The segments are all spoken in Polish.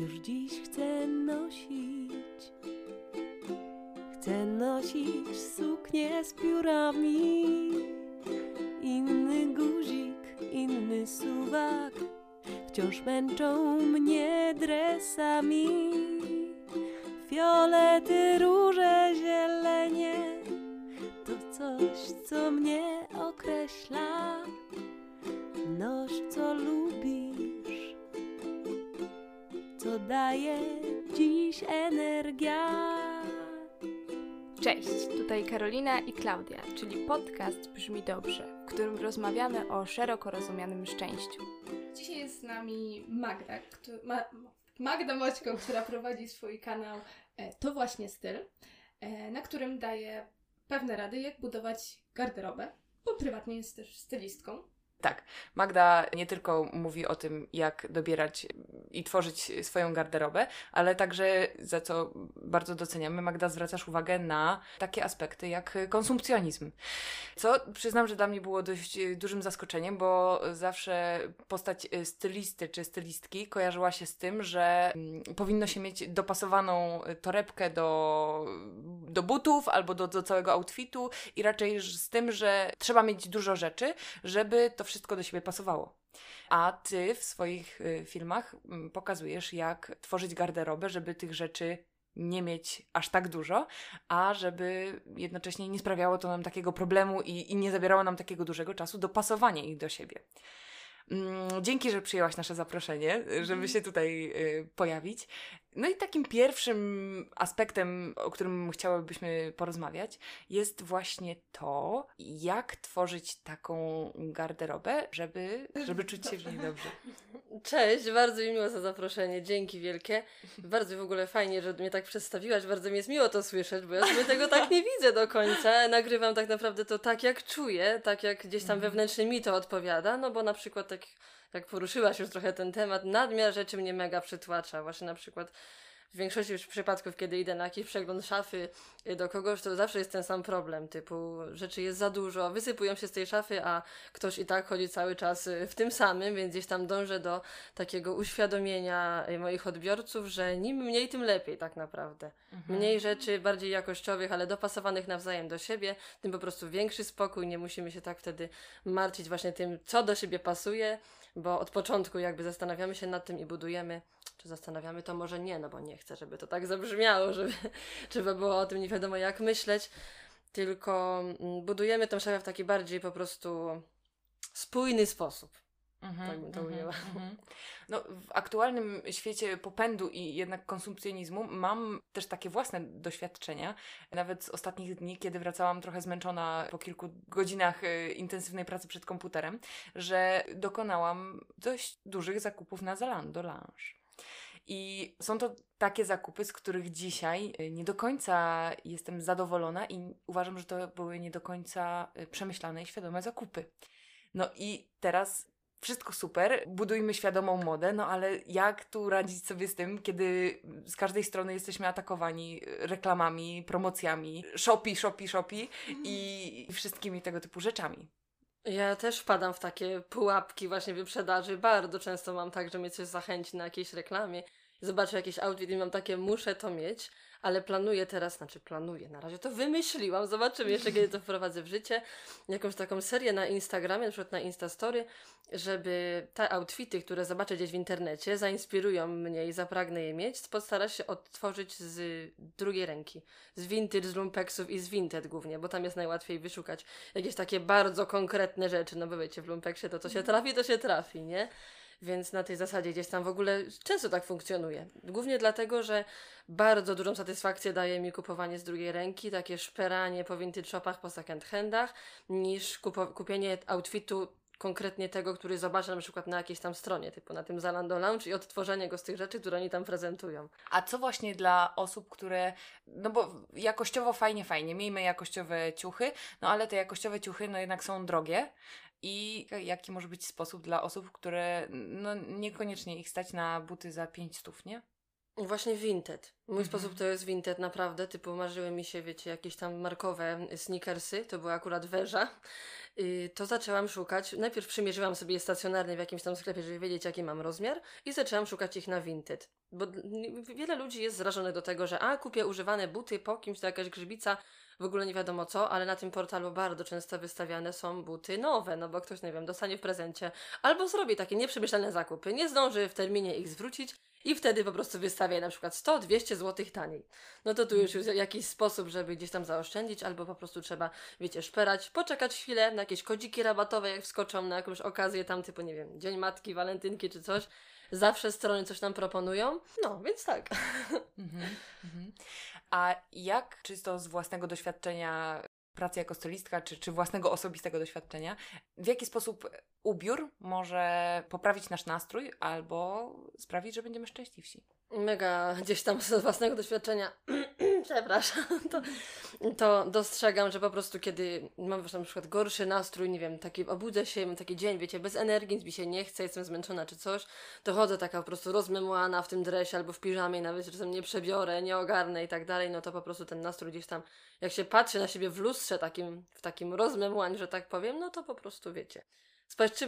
już dziś chcę nosić. Chcę nosić suknię z piórami, inny guzik, inny suwak, wciąż męczą mnie dresami. Fiolety, róże, zielenie, to coś, co mnie daje dziś energia. Cześć, tutaj Karolina i Klaudia, czyli podcast Brzmi Dobrze, w którym rozmawiamy o szeroko rozumianym szczęściu. Dzisiaj jest z nami Magda, Ma- Magda Moćko, która prowadzi swój kanał e, To Właśnie Styl, e, na którym daje pewne rady, jak budować garderobę, bo prywatnie jest też stylistką. Tak, Magda nie tylko mówi o tym, jak dobierać i tworzyć swoją garderobę, ale także, za co bardzo doceniamy, Magda zwracasz uwagę na takie aspekty jak konsumpcjonizm. Co przyznam, że dla mnie było dość dużym zaskoczeniem, bo zawsze postać stylisty czy stylistki kojarzyła się z tym, że mm, powinno się mieć dopasowaną torebkę do, do butów albo do, do całego outfitu i raczej z tym, że trzeba mieć dużo rzeczy, żeby to wszystko do siebie pasowało. A ty w swoich y, filmach mm, pokazujesz, jak tworzyć garderobę, żeby tych rzeczy nie mieć aż tak dużo, a żeby jednocześnie nie sprawiało to nam takiego problemu i, i nie zabierało nam takiego dużego czasu dopasowania ich do siebie. Mm, Dzięki, że przyjęłaś nasze zaproszenie, żeby się tutaj y, pojawić. No i takim pierwszym aspektem, o którym chciałybyśmy porozmawiać, jest właśnie to, jak tworzyć taką garderobę, żeby, żeby czuć się w niej dobrze. Cześć, bardzo mi miło za zaproszenie, dzięki wielkie. Bardzo w ogóle fajnie, że mnie tak przedstawiłaś, bardzo mi jest miło to słyszeć, bo ja sobie tego tak nie widzę do końca. Nagrywam tak naprawdę to tak, jak czuję, tak jak gdzieś tam wewnętrznie mi to odpowiada, no bo na przykład tak jak poruszyłaś już trochę ten temat, nadmiar rzeczy mnie mega przytłacza. Właśnie na przykład w większości przypadków, kiedy idę na jakiś przegląd szafy y, do kogoś, to zawsze jest ten sam problem, typu rzeczy jest za dużo, wysypują się z tej szafy, a ktoś i tak chodzi cały czas y, w tym samym, więc gdzieś tam dążę do takiego uświadomienia y, moich odbiorców, że nim mniej, tym lepiej tak naprawdę. Mniej rzeczy, bardziej jakościowych, ale dopasowanych nawzajem do siebie, tym po prostu większy spokój, nie musimy się tak wtedy martwić właśnie tym, co do siebie pasuje, bo od początku jakby zastanawiamy się nad tym i budujemy, czy zastanawiamy to może nie, no bo nie chcę, żeby to tak zabrzmiało, żeby, żeby było o tym nie wiadomo jak myśleć, tylko mm, budujemy tą szafę w taki bardziej po prostu spójny sposób. Tak bym to ujęła. mhm. No, w aktualnym świecie popędu i jednak konsumpcjonizmu mam też takie własne doświadczenia. Nawet z ostatnich dni, kiedy wracałam trochę zmęczona po kilku godzinach e, intensywnej pracy przed komputerem, że dokonałam dość dużych zakupów na Zalando Lounge. I są to takie zakupy, z których dzisiaj y, nie do końca jestem zadowolona i uważam, że to były nie do końca y, przemyślane i świadome zakupy. No i teraz wszystko super, budujmy świadomą modę, no ale jak tu radzić sobie z tym, kiedy z każdej strony jesteśmy atakowani y, reklamami, promocjami, shopi, shopi, shopi i wszystkimi tego typu rzeczami. Ja też wpadam w takie pułapki właśnie wyprzedaży. Bardzo często mam tak, że mnie coś zachęci na jakiejś reklamie. Zobaczę jakiś outfit i mam takie, muszę to mieć, ale planuję teraz, znaczy planuję, na razie to wymyśliłam, zobaczymy jeszcze kiedy to wprowadzę w życie, jakąś taką serię na Instagramie, na przykład na Instastory, żeby te outfity, które zobaczę gdzieś w internecie, zainspirują mnie i zapragnę je mieć, postaram się odtworzyć z drugiej ręki, z vintage, z lumpexów i z vinted głównie, bo tam jest najłatwiej wyszukać jakieś takie bardzo konkretne rzeczy, no bo wiecie, w lumpeksie to co się trafi, to się trafi, nie? Więc na tej zasadzie gdzieś tam w ogóle często tak funkcjonuje. Głównie dlatego, że bardzo dużą satysfakcję daje mi kupowanie z drugiej ręki, takie szperanie po vintage shopach, po second handach, niż kupienie outfitu konkretnie tego, który zobaczę na przykład na jakiejś tam stronie, typu na tym Zalando Lounge i odtworzenie go z tych rzeczy, które oni tam prezentują. A co właśnie dla osób, które, no bo jakościowo fajnie, fajnie, miejmy jakościowe ciuchy, no ale te jakościowe ciuchy no jednak są drogie i jaki może być sposób dla osób, które no niekoniecznie ich stać na buty za 500, nie? Właśnie Vinted. Mój Mhm. sposób to jest Vinted naprawdę, typu marzyły mi się, wiecie, jakieś tam markowe sneakersy, to była akurat Weża y, to zaczęłam szukać. Najpierw przymierzyłam sobie je stacjonarnie w jakimś tam sklepie, żeby wiedzieć, jaki mam rozmiar, i zaczęłam szukać ich na Vinted. Bo n- wiele ludzi jest zrażonych do tego, że a kupię używane buty po kimś, to jakaś grzybica, w ogóle nie wiadomo co, ale na tym portalu bardzo często wystawiane są buty nowe, no bo ktoś, nie wiem, dostanie w prezencie albo zrobi takie nieprzemyślane zakupy, nie zdąży w terminie ich zwrócić i wtedy po prostu wystawia je na przykład 100-200 zł taniej. No to tu już jest jakiś sposób, żeby gdzieś tam zaoszczędzić, albo po prostu trzeba, wiecie, szperać, poczekać chwilę na jakieś kodziki rabatowe, jak wskoczą na jakąś okazję tam typu, nie wiem, Dzień Matki, Walentynki czy coś. Zawsze strony coś nam proponują. No, więc tak. Mhm, mhm. A jak czysto z własnego doświadczenia pracy jako stylistka, czy, czy własnego osobistego doświadczenia, w jaki sposób ubiór może poprawić nasz nastrój albo sprawić, że będziemy szczęśliwsi? Mega gdzieś tam z własnego doświadczenia, przepraszam, to, to dostrzegam, że po prostu kiedy mam na przykład gorszy nastrój, nie wiem, taki obudzę się, mam taki dzień, wiecie, bez energii, nic mi się nie chce, jestem zmęczona czy coś, to chodzę taka po prostu rozmemłana w tym dresie albo w piżamie, nawet czasem nie przebiorę, nie ogarnę i tak dalej, no to po prostu ten nastrój gdzieś tam, jak się patrzy na siebie w lustrze takim, w takim rozmemłaniu, że tak powiem, no to po prostu wiecie.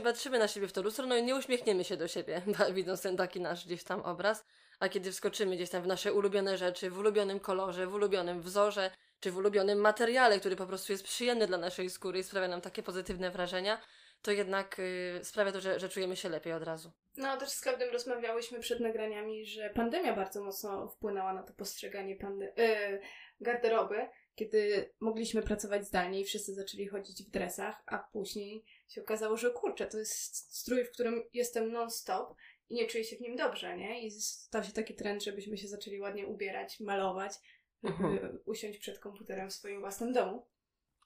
Patrzymy na siebie w to lustro, no i nie uśmiechniemy się do siebie, widząc ten taki nasz gdzieś tam obraz. A kiedy wskoczymy gdzieś tam w nasze ulubione rzeczy, w ulubionym kolorze, w ulubionym wzorze, czy w ulubionym materiale, który po prostu jest przyjemny dla naszej skóry i sprawia nam takie pozytywne wrażenia, to jednak y, sprawia to, że, że czujemy się lepiej od razu. No, też z Klaudem rozmawiałyśmy przed nagraniami, że pandemia bardzo mocno wpłynęła na to postrzeganie pande- yy, garderoby, kiedy mogliśmy pracować zdalnie i wszyscy zaczęli chodzić w dresach, a później się okazało, że kurczę, to jest strój, w którym jestem non-stop i nie czuję się w nim dobrze, nie? I stał się taki trend, żebyśmy się zaczęli ładnie ubierać, malować, żeby Mhm. usiąść przed komputerem w swoim własnym domu.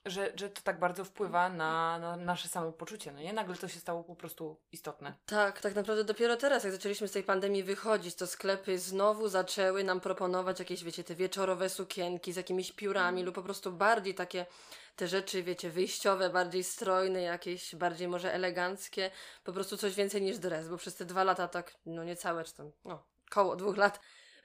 Że, że to tak bardzo wpływa na, na nasze samopoczucie, no nie? Nagle to się stało po prostu istotne. Tak, tak naprawdę dopiero teraz, jak zaczęliśmy z tej pandemii wychodzić, to sklepy znowu zaczęły nam proponować jakieś, wiecie, te wieczorowe sukienki z jakimiś piórami lub po prostu bardziej takie te rzeczy, wiecie, wyjściowe, bardziej strojne, jakieś bardziej może eleganckie, po prostu coś więcej niż dres, bo przez te dwa lata tak, no niecałe, czy tam, no, koło dwóch lat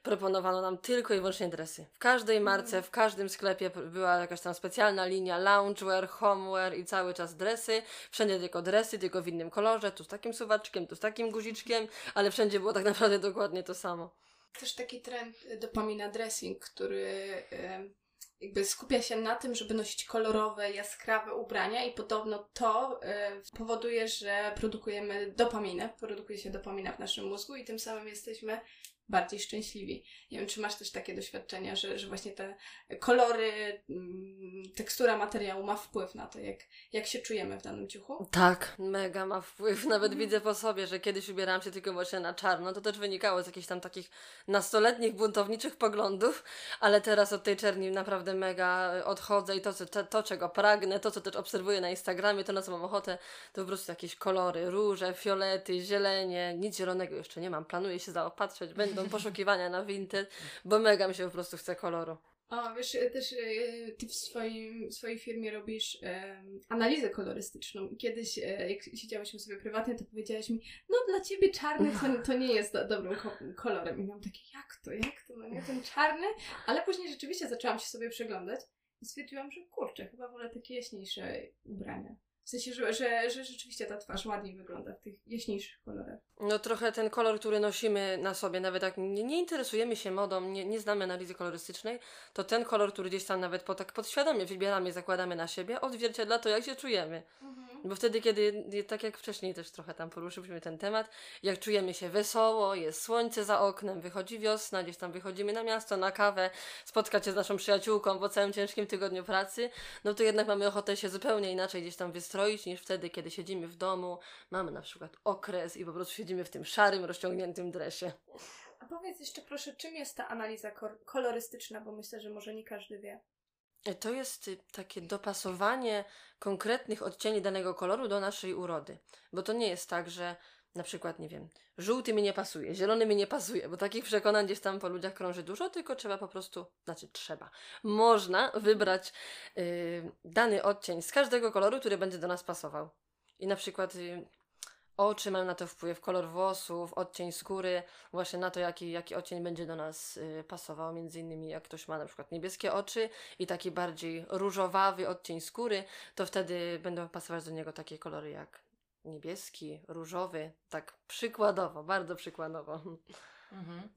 proponowano nam tylko i wyłącznie dresy. W każdej marce, w każdym sklepie była jakaś tam specjalna linia loungewear, homeware i cały czas dresy. Wszędzie tylko dresy, tylko w innym kolorze, tu z takim suwaczkiem, tu z takim guziczkiem, ale wszędzie było tak naprawdę dokładnie to samo. Też taki trend y, dopamina dressing, który y, jakby skupia się na tym, żeby nosić kolorowe, jaskrawe ubrania i podobno to y, powoduje, że produkujemy dopaminę, produkuje się dopamina w naszym mózgu i tym samym jesteśmy bardziej szczęśliwi. Nie wiem, czy masz też takie doświadczenia, że, że właśnie te kolory, mm, tekstura materiału ma wpływ na to, jak, jak się czujemy w danym ciuchu? Tak, mega ma wpływ. Nawet widzę po sobie, że kiedyś ubierałam się tylko właśnie na czarno. To też wynikało z jakichś tam takich nastoletnich, buntowniczych poglądów, ale teraz od tej czerni naprawdę mega odchodzę i to, co, to, to czego pragnę, to, co też obserwuję na Instagramie, to na co mam ochotę, to po prostu jakieś kolory, róże, fiolety, zielenie. Nic zielonego jeszcze nie mam. Planuję się zaopatrzeć. Będą poszukiwania na Vinted, bo mega mi się po prostu chce koloru. O, wiesz, y, też y, ty w swoim, swojej firmie robisz em, analizę kolorystyczną kiedyś, e, jak siedziałyśmy sobie prywatnie, to powiedziałaś mi, no dla ciebie czarny to, to nie jest do, dobrym ko- kolorem. I miałam takie, jak to, jak to, no nie, ten czarny? Ale później rzeczywiście zaczęłam się sobie przeglądać i stwierdziłam, że kurczę, chyba wolę takie jaśniejsze ubrania. W sensie, że, że, że rzeczywiście ta twarz ładniej wygląda w tych jaśniejszych kolorach. No trochę ten kolor, który nosimy na sobie, nawet jak nie, nie interesujemy się modą, nie, nie znamy analizy kolorystycznej, to ten kolor, który gdzieś tam nawet po, tak podświadomie wybieramy, zakładamy na siebie, odzwierciedla to, jak się czujemy. Bo wtedy, kiedy, tak jak wcześniej też trochę tam poruszyliśmy ten temat, jak czujemy się wesoło, jest słońce za oknem, wychodzi wiosna, gdzieś tam wychodzimy na miasto, na kawę, spotkać się z naszą przyjaciółką po całym ciężkim tygodniu pracy, no to jednak mamy ochotę się zupełnie inaczej gdzieś tam wystroić niż wtedy, kiedy siedzimy w domu, mamy na przykład okres i po prostu siedzimy w tym szarym, rozciągniętym dresie. A powiedz jeszcze proszę, czym jest ta analiza kolorystyczna, bo myślę, że może nie każdy wie. To jest y, takie dopasowanie konkretnych odcieni danego koloru do naszej urody. Bo to nie jest tak, że na przykład, nie wiem, żółty mi nie pasuje, zielony mi nie pasuje, bo takich przekonań gdzieś tam po ludziach krąży dużo, tylko trzeba po prostu, znaczy trzeba, można wybrać y, dany odcień z każdego koloru, który będzie do nas pasował. I na przykład y, oczy mają na to wpływ, kolor włosów, odcień skóry, właśnie na to, jaki, jaki odcień będzie do nas y, pasował. Między innymi, jak ktoś ma na przykład niebieskie oczy i taki bardziej różowawy odcień skóry, to wtedy będą pasować do niego takie kolory jak niebieski, różowy, tak przykładowo, bardzo przykładowo. Mhm.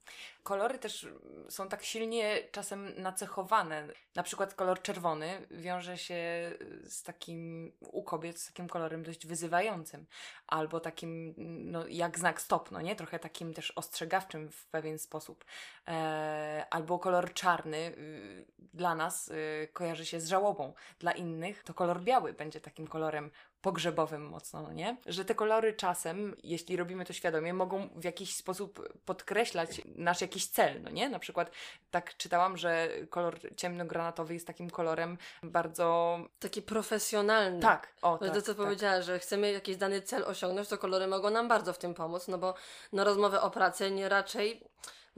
Kolory też mm, są tak silnie czasem nacechowane. Na przykład kolor czerwony wiąże się z takim u kobiet z takim kolorem dość wyzywającym, albo takim no, jak znak stop, no nie? Trochę takim też ostrzegawczym w pewien sposób. E, albo kolor czarny y, dla nas y, kojarzy się z żałobą, dla innych to kolor biały będzie takim kolorem pogrzebowym mocno, no nie? Że te kolory czasem, jeśli robimy to świadomie, mogą w jakiś sposób podkreślać nasz jakiś cel, no nie? Na przykład tak czytałam, że kolor ciemnogranatowy jest takim kolorem bardzo... Taki profesjonalny. Tak, o tak, to co tak. powiedziała, że chcemy jakiś dany cel osiągnąć, to kolory mogą nam bardzo w tym pomóc, no bo na rozmowę o pracę nie raczej,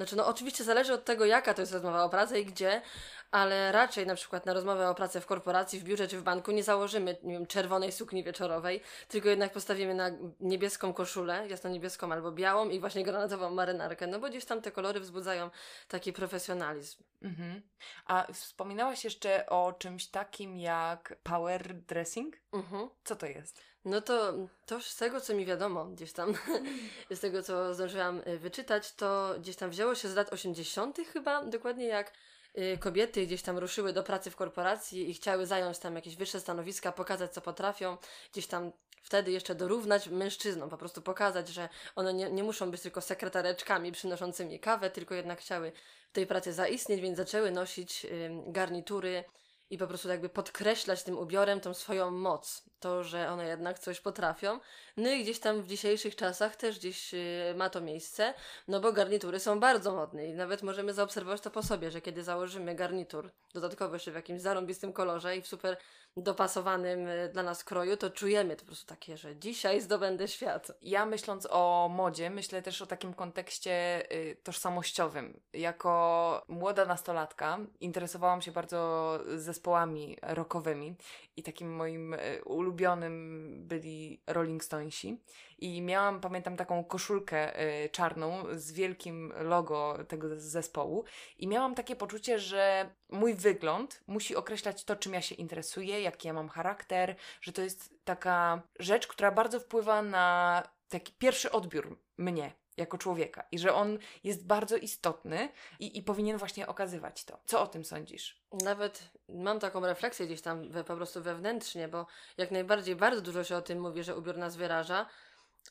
znaczy no oczywiście zależy od tego, jaka to jest rozmowa o pracę i gdzie, ale raczej na przykład na rozmowę o pracę w korporacji, w biurze czy w banku nie założymy, nie wiem, czerwonej sukni wieczorowej, tylko jednak postawimy na niebieską koszulę, jasno-niebieską albo białą i właśnie granatową marynarkę, no bo gdzieś tam te kolory wzbudzają taki profesjonalizm. Mhm. A wspominałaś jeszcze o czymś takim jak power dressing? Mhm. Co to jest? No to, to z tego, co mi wiadomo, gdzieś tam, z tego, co zdążyłam y, wyczytać, to gdzieś tam wzięło się z lat 80. chyba, dokładnie jak y, kobiety gdzieś tam ruszyły do pracy w korporacji i chciały zająć tam jakieś wyższe stanowiska, pokazać, co potrafią, gdzieś tam wtedy jeszcze dorównać mężczyznom, po prostu pokazać, że one nie, nie muszą być tylko sekretareczkami przynoszącymi kawę, tylko jednak chciały w tej pracy zaistnieć, więc zaczęły nosić garnitury i po prostu jakby podkreślać tym ubiorem tą swoją moc, to, że one jednak coś potrafią. No i gdzieś tam w dzisiejszych czasach też gdzieś yy, ma to miejsce, no bo garnitury są bardzo modne i nawet możemy zaobserwować to po sobie, że kiedy założymy garnitur, dodatkowo jeszcze w jakimś zarąbistym kolorze i w super dopasowanym yy, dla nas kroju, to czujemy to po prostu takie, że dzisiaj zdobędę świat. Ja myśląc o modzie, myślę też o takim kontekście y, tożsamościowym. Jako młoda nastolatka interesowałam się bardzo zespołami rockowymi i takim moim y, ulubionym byli Rolling Stonesi. I miałam, pamiętam, taką koszulkę y, czarną z wielkim logo tego zespołu. I miałam takie poczucie, że mój wygląd musi określać to, czym ja się interesuję, jaki ja mam charakter, że to jest taka rzecz, która bardzo wpływa na taki pierwszy odbiór mnie jako człowieka i że on jest bardzo istotny i, i powinien właśnie okazywać to. Co o tym sądzisz? Nawet mam taką refleksję gdzieś tam we, po prostu wewnętrznie, bo jak najbardziej bardzo dużo się o tym mówi, że ubiór nas wyraża,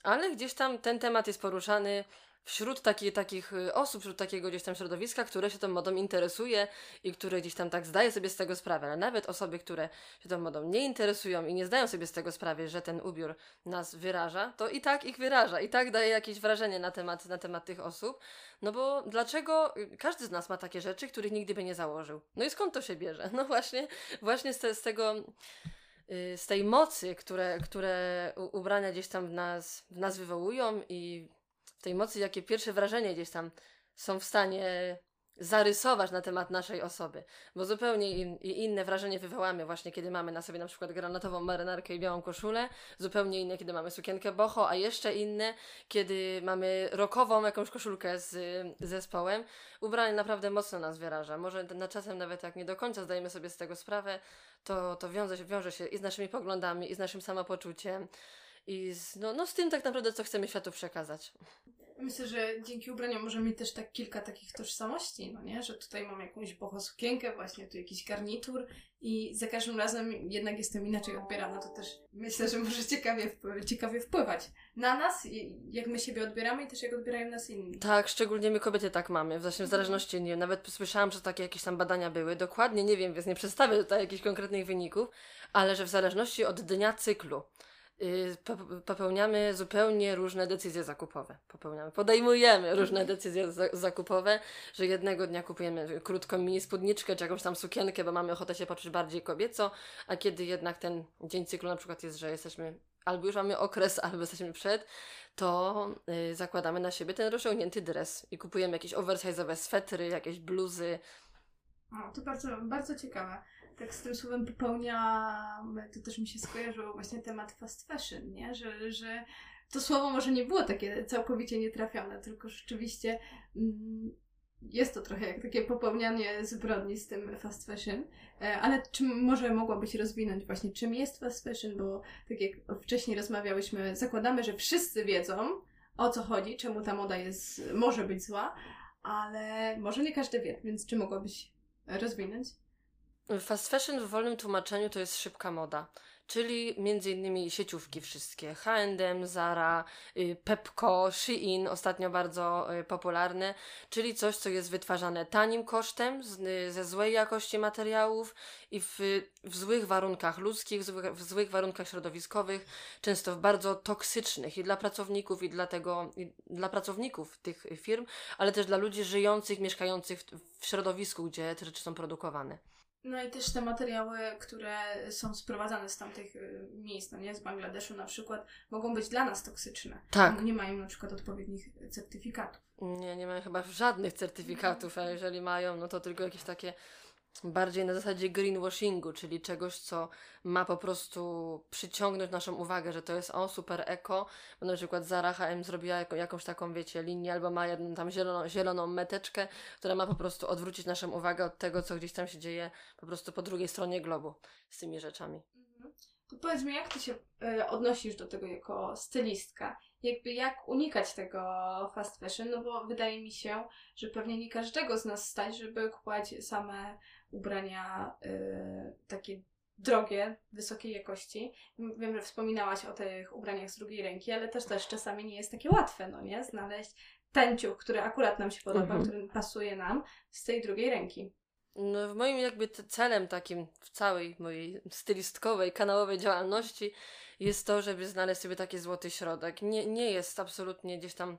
ale gdzieś tam ten temat jest poruszany wśród taki, takich y, osób, wśród takiego gdzieś tam środowiska, które się tą modą interesuje i które gdzieś tam tak zdaje sobie z tego sprawę, ale nawet osoby, które się tą modą nie interesują i nie zdają sobie z tego sprawy, że ten ubiór nas wyraża, to i tak ich wyraża, i tak daje jakieś wrażenie na temat, na temat tych osób, no bo dlaczego y, każdy z nas ma takie rzeczy, których nigdy by nie założył? No i skąd to się bierze? No właśnie, właśnie z, te, z tego y, z tej mocy, które, które ubrania gdzieś tam w nas, w nas wywołują i tej mocy, jakie pierwsze wrażenie gdzieś tam są w stanie zarysować na temat naszej osoby. Bo zupełnie in, inne wrażenie wywołamy właśnie, kiedy mamy na sobie na przykład granatową marynarkę i białą koszulę, zupełnie inne, kiedy mamy sukienkę boho, a jeszcze inne, kiedy mamy rockową jakąś koszulkę z zespołem. Ubranie naprawdę mocno nas wyraża. Może na czasem nawet jak nie do końca zdajemy sobie z tego sprawę, to, to wiąże, się, wiąże się i z naszymi poglądami, i z naszym samopoczuciem, i z, no, no z tym tak naprawdę, co chcemy światu przekazać. Myślę, że dzięki ubraniom możemy mieć też tak kilka takich tożsamości, no nie? Że tutaj mam jakąś boho sukienkę, właśnie tu jakiś garnitur i za każdym razem jednak jestem inaczej odbierana. To też myślę, że może ciekawie, ciekawie wpływać na nas, jak my siebie odbieramy i też jak odbierają nas inni. Tak, szczególnie my kobiety tak mamy. Właśnie w zależności, nie wiem, nawet słyszałam, że takie jakieś tam badania były. Dokładnie nie wiem, więc nie przedstawię tutaj jakichś konkretnych wyników, ale że w zależności od dnia cyklu popełniamy zupełnie różne decyzje zakupowe. Popełniamy, podejmujemy różne decyzje za zakupowe, że jednego dnia kupujemy krótką mini spódniczkę czy jakąś tam sukienkę, bo mamy ochotę się poczuć bardziej kobieco, a kiedy jednak ten dzień cyklu na przykład jest, że jesteśmy albo już mamy okres, albo jesteśmy przed, to y, zakładamy na siebie ten rozciągnięty dres i kupujemy jakieś oversize'owe swetry, jakieś bluzy. O, to bardzo, bardzo ciekawe. Tak z tym słowem popełniamy, to też mi się skojarzył właśnie temat fast fashion, nie? Że, że to słowo może nie było takie całkowicie nietrafione, tylko rzeczywiście mm, jest to trochę jak takie popełnianie zbrodni z tym fast fashion. E, ale czym może mogłabyś rozwinąć właśnie, czym jest fast fashion, bo tak jak wcześniej rozmawiałyśmy, zakładamy, że wszyscy wiedzą o co chodzi, czemu ta moda jest, może być zła, ale może nie każdy wie, więc czy mogłabyś rozwinąć? Fast fashion w wolnym tłumaczeniu to jest szybka moda, czyli innymi sieciówki wszystkie. H&M, Zara, y, Pepco, Shein, ostatnio bardzo y, popularne, czyli coś, co jest wytwarzane tanim kosztem, y, ze złej jakości materiałów i w, w złych warunkach ludzkich, w złych, warunkach środowiskowych, często w bardzo toksycznych i dla pracowników, i dla tego, i dla pracowników tych firm, ale też dla ludzi żyjących, mieszkających w środowisku, gdzie te rzeczy są produkowane. No i też te materiały, które są sprowadzane z tamtych y, miejsc, no nie, z Bangladeszu na przykład, mogą być dla nas toksyczne. Tak. Nie mają na przykład odpowiednich certyfikatów. Nie, nie mają chyba żadnych certyfikatów, a jeżeli mają, no to tylko jakieś takie bardziej na zasadzie greenwashingu, czyli czegoś, co ma po prostu przyciągnąć naszą uwagę, że to jest o super eko, bo na przykład Zara H&M zrobiła jakąś taką, wiecie, linię albo ma jedną tam zieloną, zieloną meteczkę, która ma po prostu odwrócić naszą uwagę od tego, co gdzieś tam się dzieje po prostu po drugiej stronie globu z tymi rzeczami. Mhm. To powiedz mi, jak ty się y, odnosisz do tego jako stylistka? Jakby jak unikać tego fast fashion? No bo wydaje mi się, że pewnie nie każdego z nas stać, żeby kupować same ubrania y, takie drogie, wysokiej jakości. Wiem, że wspominałaś o tych ubraniach z drugiej ręki, ale też też czasami nie jest takie łatwe, no nie? Znaleźć ten ciuch, który akurat nam się podoba, mhm. który pasuje nam z tej drugiej ręki. No, w moim jakby celem takim w całej mojej stylistkowej, kanałowej działalności jest to, żeby znaleźć sobie taki złoty środek. Nie, nie jest absolutnie gdzieś tam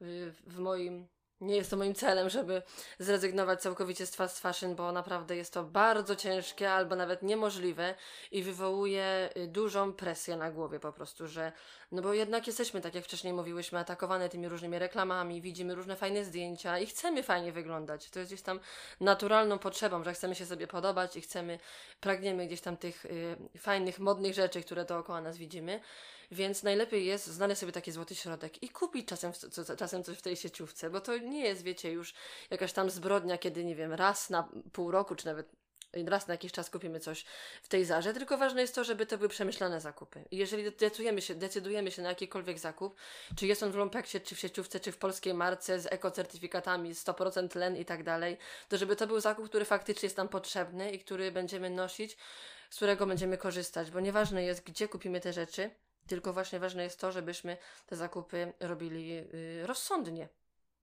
w, w moim nie jest to moim celem, żeby zrezygnować całkowicie z fast fashion, bo naprawdę jest to bardzo ciężkie albo nawet niemożliwe i wywołuje y, dużą presję na głowie po prostu, że no bo jednak jesteśmy, tak jak wcześniej mówiłyśmy, atakowane tymi różnymi reklamami, widzimy różne fajne zdjęcia i chcemy fajnie wyglądać. To jest gdzieś tam naturalną potrzebą, że chcemy się sobie podobać i chcemy, pragniemy gdzieś tam tych y, fajnych, modnych rzeczy, które dookoła nas widzimy. Więc najlepiej jest znaleźć sobie taki złoty środek i kupić czasem, czasem coś w tej sieciówce, bo to nie jest, wiecie, już jakaś tam zbrodnia, kiedy, nie wiem, raz na pół roku, czy nawet raz na jakiś czas kupimy coś w tej zarze, tylko ważne jest to, żeby to były przemyślane zakupy. I jeżeli decydujemy się, decydujemy się na jakikolwiek zakup, czy jest on w lumpeksie, czy w sieciówce, czy w polskiej marce z ekocertyfikatami 100% len i tak dalej, to żeby to był zakup, który faktycznie jest nam potrzebny i który będziemy nosić, z którego będziemy korzystać, bo nieważne jest, gdzie kupimy te rzeczy, tylko właśnie ważne jest to, żebyśmy te zakupy robili y, rozsądnie.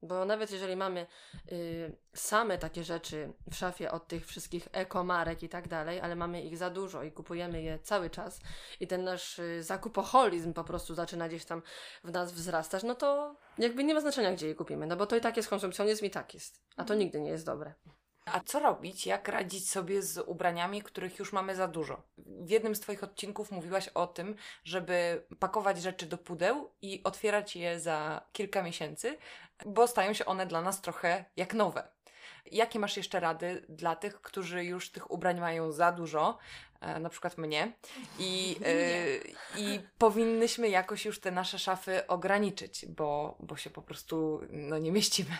Bo nawet jeżeli mamy y, same takie rzeczy w szafie od tych wszystkich ekomarek i tak dalej, ale mamy ich za dużo i kupujemy je cały czas i ten nasz y, zakupoholizm po prostu zaczyna gdzieś tam w nas wzrastać, no to jakby nie ma znaczenia, gdzie je kupimy, no bo to i tak jest konsumpcjonizm i tak jest. A to mhm. nigdy nie jest dobre. A co robić? Jak radzić sobie z ubraniami, których już mamy za dużo? W jednym z Twoich odcinków mówiłaś o tym, żeby pakować rzeczy do pudeł i otwierać je za kilka miesięcy, bo stają się one dla nas trochę jak nowe. Jakie masz jeszcze rady dla tych, którzy już tych ubrań mają za dużo, e, na przykład mnie, i, e, i powinnyśmy jakoś już te nasze szafy ograniczyć, bo, bo się po prostu no, nie mieścimy.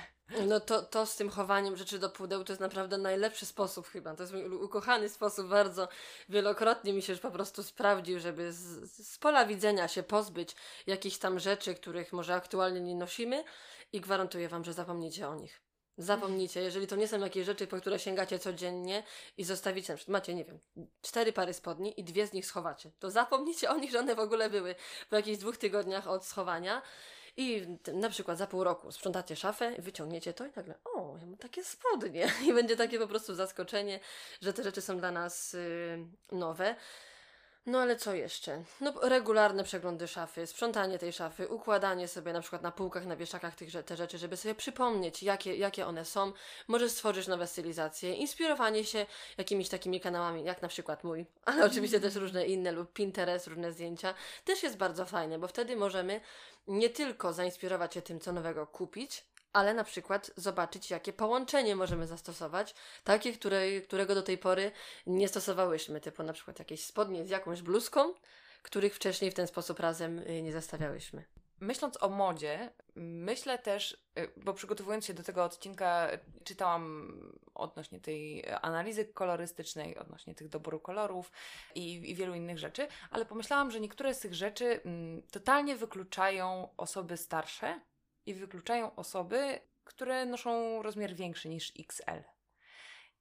No to, to z tym chowaniem rzeczy do pudeł to jest naprawdę najlepszy sposób chyba. To jest mój ukochany sposób, bardzo wielokrotnie mi się już po prostu sprawdził, żeby z, z pola widzenia się pozbyć jakichś tam rzeczy, których może aktualnie nie nosimy i gwarantuję Wam, że zapomnicie o nich. Zapomnijcie, jeżeli to nie są jakieś rzeczy, po które sięgacie codziennie i zostawicie, na przykład macie, nie wiem, cztery pary spodni i dwie z nich schowacie, to zapomnijcie o nich, że one w ogóle były po jakichś dwóch tygodniach od schowania i na przykład za pół roku sprzątacie szafę, wyciągniecie to i nagle, o, ja mam takie spodnie. I będzie takie po prostu zaskoczenie, że te rzeczy są dla nas yy, nowe. No ale co jeszcze? No regularne przeglądy szafy, sprzątanie tej szafy, układanie sobie na przykład na półkach, na wieszakach tych, te rzeczy, żeby sobie przypomnieć, jakie, jakie one są. Może stworzyć nowe stylizacje, inspirowanie się jakimiś takimi kanałami, jak na przykład mój, ale oczywiście też różne inne lub Pinterest, różne zdjęcia, też jest bardzo fajne, bo wtedy możemy nie tylko zainspirować się tym, co nowego kupić, ale na przykład zobaczyć, jakie połączenie możemy zastosować, takie, które, którego do tej pory nie stosowałyśmy, typu na przykład jakieś spodnie z jakąś bluzką, których wcześniej w ten sposób razem y, nie zestawiałyśmy. Myśląc o modzie, myślę też, y, bo przygotowując się do tego odcinka, czytałam odnośnie tej analizy kolorystycznej, odnośnie tych doboru kolorów i, i wielu innych rzeczy, ale pomyślałam, że niektóre z tych rzeczy mm, totalnie wykluczają osoby starsze i wykluczają osoby, które noszą rozmiar większy niż XL.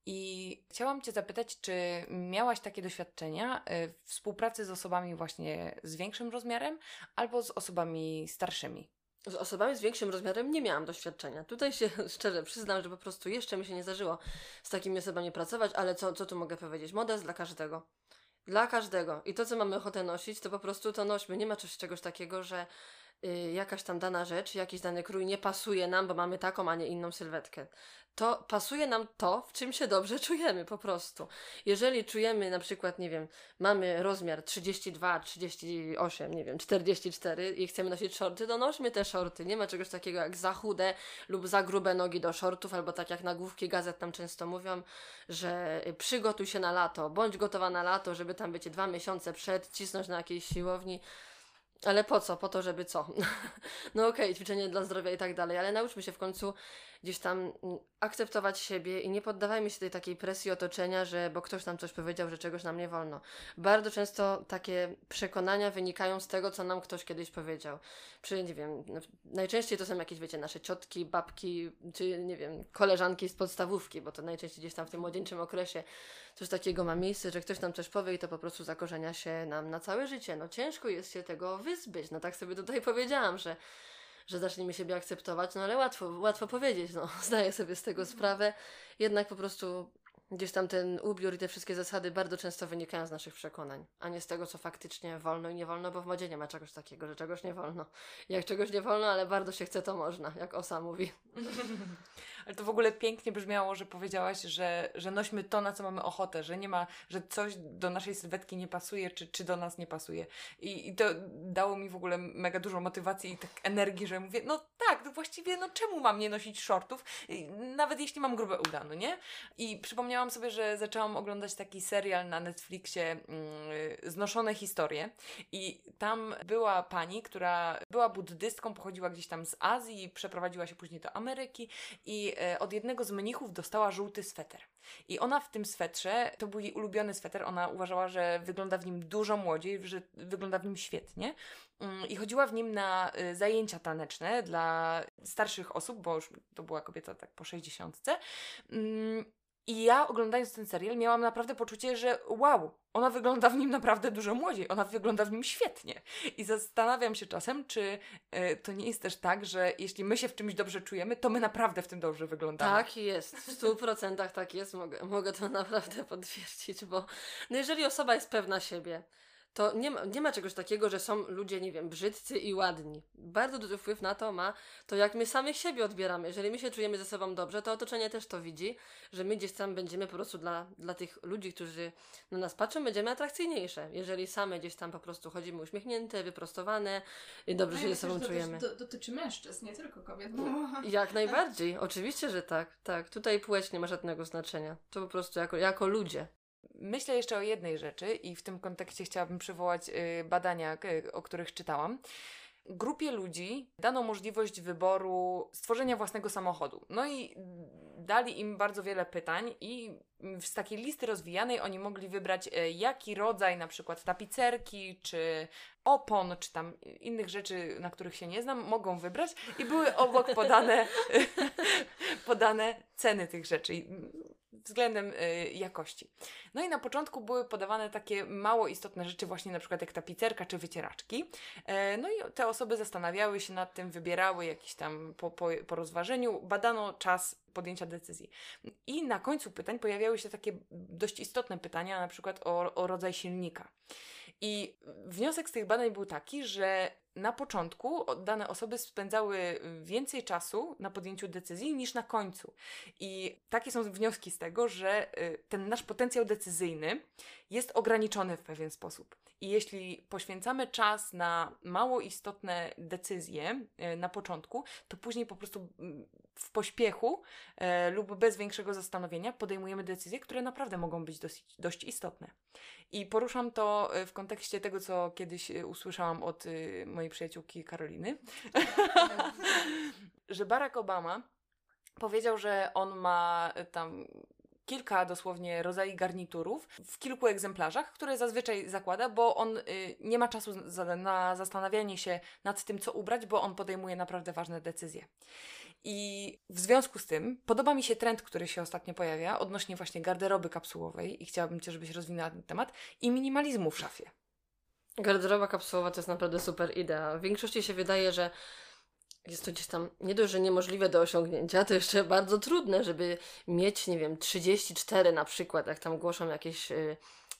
I chciałam Cię zapytać, czy miałaś takie doświadczenia y, w współpracy z osobami właśnie z większym rozmiarem albo z osobami starszymi? Z osobami z większym rozmiarem nie miałam doświadczenia. Tutaj się szczerze przyznam, że po prostu jeszcze mi się nie zdarzyło z takimi osobami pracować, ale co, co tu mogę powiedzieć? Moda jest dla każdego. Dla każdego. I to, co mamy ochotę nosić, to po prostu to nośmy. Nie ma czegoś, czegoś takiego, że jakaś tam dana rzecz, jakiś dany krój nie pasuje nam, bo mamy taką, a nie inną sylwetkę to pasuje nam to, w czym się dobrze czujemy po prostu. Jeżeli czujemy na przykład, nie wiem, mamy rozmiar 32, 38, nie wiem, 44 i chcemy nosić shorty, to nośmy te shorty. Nie ma czegoś takiego jak za chude lub za grube nogi do shortów, albo tak jak nagłówki gazet tam często mówią, że przygotuj się na lato, bądź gotowa na lato, żeby tam być dwa miesiące przed, cisnąć na jakiejś siłowni. Ale po co? Po to, żeby co? no okej, okay, ćwiczenie dla zdrowia i tak dalej, ale nauczmy się w końcu gdzieś tam akceptować siebie i nie poddawajmy się tej takiej presji otoczenia, że bo ktoś nam coś powiedział, że czegoś nam nie wolno. Bardzo często takie przekonania wynikają z tego, co nam ktoś kiedyś powiedział. Przy, nie wiem, no, najczęściej to są jakieś, wiecie, nasze ciotki, babki, czy nie wiem, koleżanki z podstawówki, bo to najczęściej gdzieś tam w tym młodzieńczym okresie coś takiego ma miejsce, że ktoś nam coś powie i to po prostu zakorzenia się nam na całe życie. No ciężko jest się tego wyzbyć. No tak sobie tutaj powiedziałam, że że zaczniemy siebie akceptować, no ale łatwo, łatwo powiedzieć, no, zdaję sobie z tego sprawę, jednak po prostu gdzieś tam ten ubiór i te wszystkie zasady bardzo często wynikają z naszych przekonań, a nie z tego, co faktycznie wolno i nie wolno, bo w modzie nie ma czegoś takiego, że czegoś nie wolno. Jak czegoś nie wolno, ale bardzo się chce, to można, jak Osa mówi. Ale to w ogóle pięknie brzmiało, że powiedziałaś, że, że nośmy to, na co mamy ochotę, że nie ma, że coś do naszej sylwetki nie pasuje, czy, czy do nas nie pasuje. I, I to dało mi w ogóle mega dużo motywacji i tak energii, że mówię, no tak, no właściwie, no czemu mam nie nosić shortów, nawet jeśli mam grube uda, no nie? I przypomniałam sobie, że zaczęłam oglądać taki serial na Netflixie mm, Znoszone historie i tam była pani, która była buddystką, pochodziła gdzieś tam z Azji, przeprowadziła się później do Ameryki i od jednego z mnichów dostała żółty sweter. I ona w tym swetrze, to był jej ulubiony sweter, ona uważała, że wygląda w nim dużo młodziej, że wygląda w nim świetnie. Mm, I chodziła w nim na e, zajęcia taneczne dla starszych osób, bo już to była kobieta tak po 60. I ja oglądając ten serial miałam naprawdę poczucie, że wow, ona wygląda w nim naprawdę dużo młodziej, ona wygląda w nim świetnie. I zastanawiam się czasem, czy y, to nie jest też tak, że jeśli my się w czymś dobrze czujemy, to my naprawdę w tym dobrze wyglądamy. Tak jest, w stu procentach tak jest, mogę, mogę to naprawdę potwierdzić, bo no jeżeli osoba jest pewna siebie, to nie ma, nie ma czegoś takiego, że są ludzie, nie wiem, brzydcy i ładni. Bardzo duży wpływ na to ma to, jak my samych siebie odbieramy. Jeżeli my się czujemy ze sobą dobrze, to otoczenie też to widzi, że my gdzieś tam będziemy po prostu dla, dla tych ludzi, którzy na nas patrzą, będziemy atrakcyjniejsze. Jeżeli same gdzieś tam po prostu chodzimy uśmiechnięte, wyprostowane i dobrze no, się ze sobą to czujemy. To dotyczy mężczyzn, nie tylko kobiet. Jak najbardziej. Oczywiście, że tak. Tak. Tutaj płeć nie ma żadnego znaczenia. To po prostu jako, jako ludzie. Myślę jeszcze o jednej rzeczy i w tym kontekście chciałabym przywołać y, badania, o których czytałam. Grupie ludzi dano możliwość wyboru stworzenia własnego samochodu. No i dali im bardzo wiele pytań, i z takiej listy rozwijanej oni mogli wybrać, y, jaki rodzaj na przykład tapicerki, czy opon, czy tam innych rzeczy, na których się nie znam, mogą wybrać, i były obok podane, podane ceny tych rzeczy względem y, jakości. No i na początku były podawane takie mało istotne rzeczy, właśnie na przykład jak tapicerka czy wycieraczki. E, no i te osoby zastanawiały się nad tym, wybierały jakieś tam po, po, po rozważeniu, badano czas podjęcia decyzji. I na końcu pytań pojawiały się takie dość istotne pytania, na przykład o, o rodzaj silnika. I wniosek z tych badań był taki, że na początku dane osoby spędzały więcej czasu na podjęciu decyzji niż na końcu. I takie są wnioski z tego, że y, ten nasz potencjał decyzyjny jest ograniczony w pewien sposób. I jeśli poświęcamy czas na mało istotne decyzje y, na początku, to później po prostu mm, w pośpiechu e, lub bez większego zastanowienia podejmujemy decyzje, które naprawdę mogą być dosyć, dość istotne. I poruszam to e, w kontekście tego, co kiedyś usłyszałam od e, mojej przyjaciółki Karoliny, że Barack Obama powiedział, że on ma e, tam kilka dosłownie rodzajów garniturów w kilku egzemplarzach, które zazwyczaj zakłada, bo on y, nie ma czasu za, na zastanawianie się nad tym, co ubrać, bo on podejmuje naprawdę ważne decyzje. I w związku z tym podoba mi się trend, który się ostatnio pojawia odnośnie właśnie garderoby kapsułowej i chciałabym Cię, żebyś rozwinęła ten temat i minimalizmu w szafie. Garderoba kapsułowa to jest naprawdę super idea. W większości się wydaje, że jest to gdzieś tam nie dość, że niemożliwe do osiągnięcia, to jeszcze bardzo trudne, żeby mieć, nie wiem, 34 na przykład, jak tam głoszą jakieś y,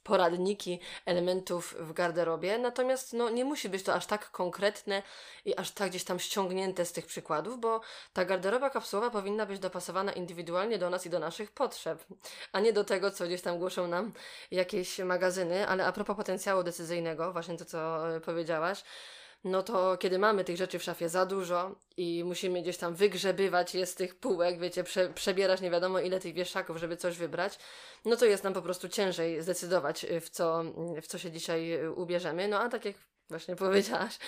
poradniki elementów w garderobie. Natomiast no, nie musi być to aż tak konkretne i aż tak gdzieś tam ściągnięte z tych przykładów, bo ta garderoba kapsułowa powinna być dopasowana indywidualnie do nas i do naszych potrzeb, a nie do tego, co gdzieś tam głoszą nam jakieś magazyny. Ale a propos potencjału decyzyjnego, właśnie to, co y, powiedziałaś, no to kiedy mamy tych rzeczy w szafie za dużo i musimy gdzieś tam wygrzebywać je z tych półek, wiecie, prze, przebierać nie wiadomo ile tych wieszaków, żeby coś wybrać, no to jest nam po prostu ciężej zdecydować, y, w co, w co się dzisiaj y, ubierzemy. No a tak jak właśnie powiedziałaś,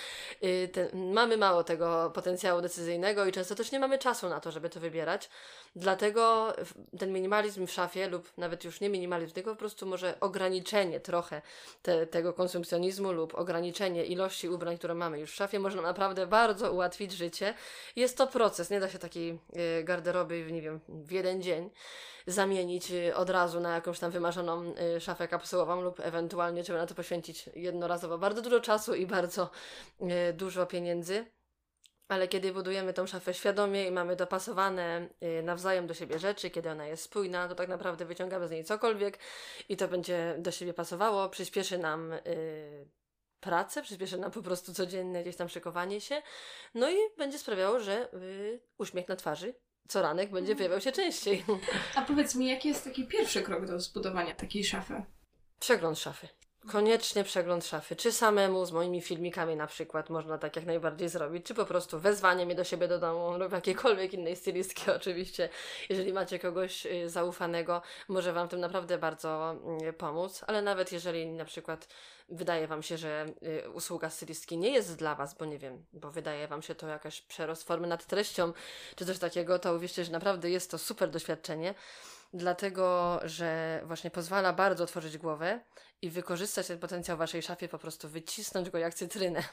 y, mamy mało tego potencjału decyzyjnego i często też nie mamy czasu na to, żeby to wybierać. Dlatego ten minimalizm w szafie, lub nawet już nie minimalizm, tylko po prostu może ograniczenie trochę te, tego konsumpcjonizmu lub ograniczenie ilości ubrań, które mamy już w szafie, może naprawdę bardzo ułatwić życie. Jest to proces, nie da się takiej y, garderoby, nie wiem, w jeden dzień zamienić y, od razu na jakąś tam wymarzoną y, szafę kapsułową lub ewentualnie trzeba na to poświęcić jednorazowo bardzo dużo czasu i bardzo y, dużo pieniędzy. Ale kiedy budujemy tą szafę świadomie i mamy dopasowane nawzajem do siebie rzeczy, kiedy ona jest spójna, to tak naprawdę wyciągamy z niej cokolwiek i to będzie do siebie pasowało, przyspieszy nam pracę, przyspieszy nam po prostu codzienne gdzieś tam szykowanie się, no i będzie sprawiało, że uśmiech na twarzy co ranek będzie pojawiał się częściej. A powiedz mi, jaki jest taki pierwszy krok do zbudowania takiej szafy? Przegląd szafy. Koniecznie przegląd szafy. Czy samemu z moimi filmikami na przykład można tak jak najbardziej zrobić, czy po prostu wezwanie mnie do siebie do domu lub jakiejkolwiek innej stylistki oczywiście. Jeżeli macie kogoś y, zaufanego, może Wam w tym naprawdę bardzo y, pomóc, ale nawet jeżeli na przykład wydaje Wam się, że y, usługa stylistki nie jest dla Was, bo nie wiem, bo wydaje Wam się to jakaś przerost formy nad treścią, czy coś takiego, to uwierzcie, że naprawdę jest to super doświadczenie dlatego że właśnie pozwala bardzo otworzyć głowę i wykorzystać ten potencjał w waszej szafie, po prostu wycisnąć go jak cytrynę.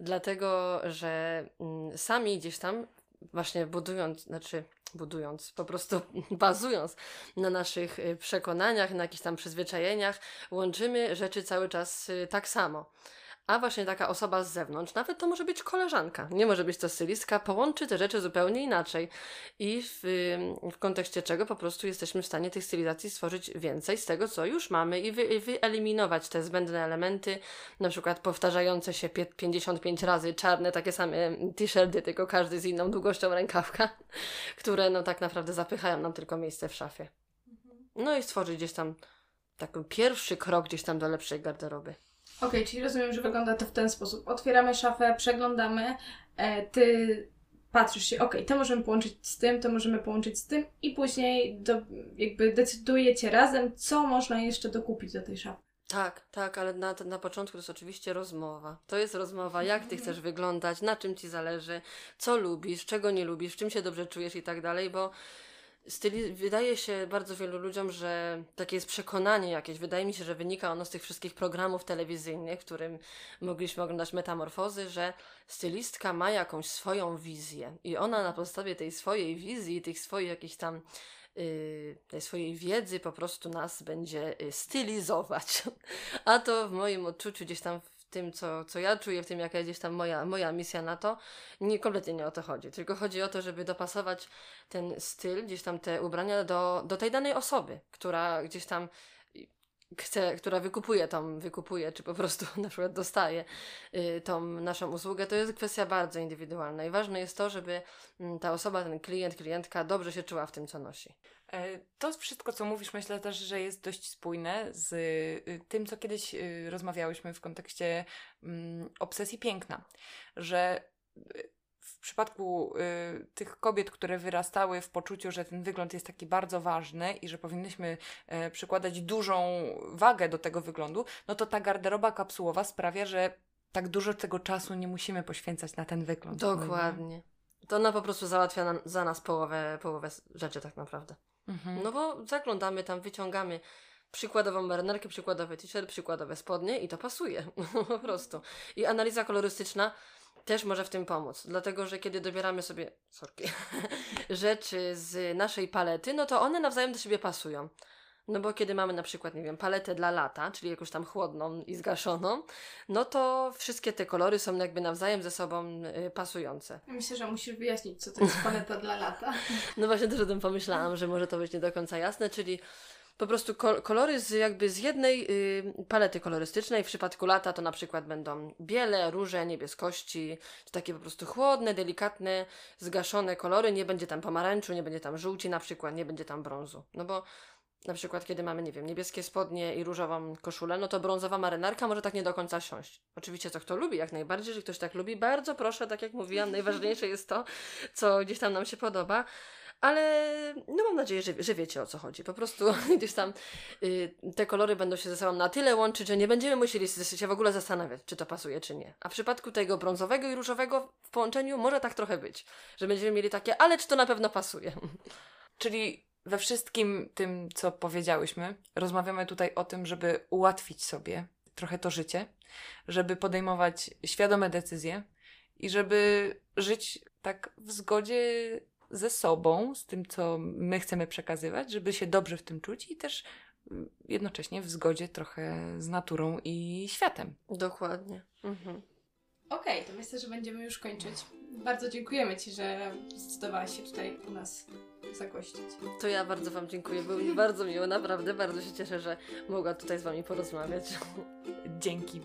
dlatego, że mm, sami gdzieś tam właśnie budując, znaczy budując, po prostu bazując na naszych y, przekonaniach, na jakichś tam przyzwyczajeniach, łączymy rzeczy cały czas y, tak samo a właśnie taka osoba z zewnątrz, nawet to może być koleżanka, nie może być to stylistka, połączy te rzeczy zupełnie inaczej i w, w kontekście czego po prostu jesteśmy w stanie tych stylizacji stworzyć więcej z tego, co już mamy i wy, wyeliminować te zbędne elementy, na przykład powtarzające się 55 razy czarne, takie same t-shirty, tylko każdy z inną długością rękawka, które no tak naprawdę zapychają nam tylko miejsce w szafie. No i stworzyć gdzieś tam taki pierwszy krok gdzieś tam do lepszej garderoby. Okej, okay, czyli rozumiem, że wygląda to w ten sposób. Otwieramy szafę, przeglądamy, e, ty patrzysz się, ok, to możemy połączyć z tym, to możemy połączyć z tym i później do, jakby decydujecie razem, co można jeszcze dokupić do tej szafy. Tak, tak, ale na, na początku to jest oczywiście rozmowa. To jest rozmowa, jak ty chcesz wyglądać, na czym ci zależy, co lubisz, czego nie lubisz, czym się dobrze czujesz i tak dalej, bo styli wydaje się bardzo wielu ludziom, że takie jest przekonanie jakieś. Wydaje mi się, że wynika ono z tych wszystkich programów telewizyjnych, w którym mogliśmy oglądać metamorfozy, że stylistka ma jakąś swoją wizję i ona na podstawie tej swojej wizji, tych swoich jakichś tam yy, tej swojej wiedzy po prostu nas będzie yy, stylizować. A to w moim odczuciu gdzieś tam tym, co, co ja czuję, w tym, jaka jest gdzieś tam moja, moja misja na to, nie, kompletnie nie o to chodzi. Tylko chodzi o to, żeby dopasować ten styl, gdzieś tam te ubrania do, do tej danej osoby, która gdzieś tam chce, która wykupuje tą, wykupuje, czy po prostu na przykład dostaje y, tą naszą usługę, to jest kwestia bardzo indywidualna i ważne jest to, żeby y, ta osoba, ten klient, klientka dobrze się czuła w tym, co nosi. E, to wszystko, co mówisz, myślę też, że jest dość spójne z y, tym, co kiedyś y, rozmawiałyśmy w kontekście mm, obsesji piękna, że przypadku y, tych kobiet, które wyrastały w poczuciu, że ten wygląd jest taki bardzo ważny i że powinnyśmy e, przykładać dużą wagę do tego wyglądu, no to ta garderoba kapsułowa sprawia, że tak dużo tego czasu nie musimy poświęcać na ten wygląd. Dokładnie. To ona po prostu załatwia za nas połowę, połowę rzeczy tak naprawdę. Mhm. No bo zaglądamy tam, wyciągamy przykładową marynarkę, przykładowy t-shirt, przykładowe spodnie i to pasuje. po prostu. I analiza kolorystyczna też może w tym pomóc, dlatego że kiedy dobieramy sobie sorki, rzeczy z naszej palety, no to one nawzajem do siebie pasują. No bo kiedy mamy na przykład, nie wiem, paletę dla lata, czyli jakąś tam chłodną i zgaszoną, no to wszystkie te kolory są jakby nawzajem ze sobą y, pasujące. Myślę, że musisz wyjaśnić, co to jest paleta dla lata. No właśnie też o tym pomyślałam, że może to być nie do końca jasne, czyli po prostu kol- kolory z jakby z jednej y, palety kolorystycznej. W przypadku lata to na przykład będą biele, róże, niebieskości, to takie po prostu chłodne, delikatne, zgaszone kolory. Nie będzie tam pomarańczu, nie będzie tam żółci na przykład, nie będzie tam brązu. No bo na przykład kiedy mamy, nie wiem, niebieskie spodnie i różową koszulę, no to brązowa marynarka może tak nie do końca siąść. Oczywiście co kto lubi, jak najbardziej, że ktoś tak lubi, bardzo proszę, tak jak mówiłam, najważniejsze jest to, co gdzieś tam nam się podoba. Ale no mam nadzieję, że, że wiecie o co chodzi. Po prostu gdzieś tam y, te kolory będą się ze sobą na tyle łączyć, że nie będziemy musieli się w ogóle zastanawiać, czy to pasuje, czy nie. A w przypadku tego brązowego i różowego w połączeniu może tak trochę być, że będziemy mieli takie, ale czy to na pewno pasuje? Czyli we wszystkim tym, co powiedziałyśmy, rozmawiamy tutaj o tym, żeby ułatwić sobie trochę to życie, żeby podejmować świadome decyzje i żeby żyć tak w zgodzie ze sobą, z tym, co my chcemy przekazywać, żeby się dobrze w tym czuć i też mm, jednocześnie w zgodzie trochę z naturą i światem. Dokładnie. Mhm. Okej, to myślę, że będziemy już kończyć. Bardzo dziękujemy Ci, że zdecydowałaś się tutaj u nas zagościć. To ja bardzo Wam dziękuję. Było mi bardzo miło, naprawdę bardzo się cieszę, że mogła tutaj z Wami porozmawiać. Dzięki.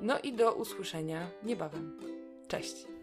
No i do usłyszenia niebawem. Cześć.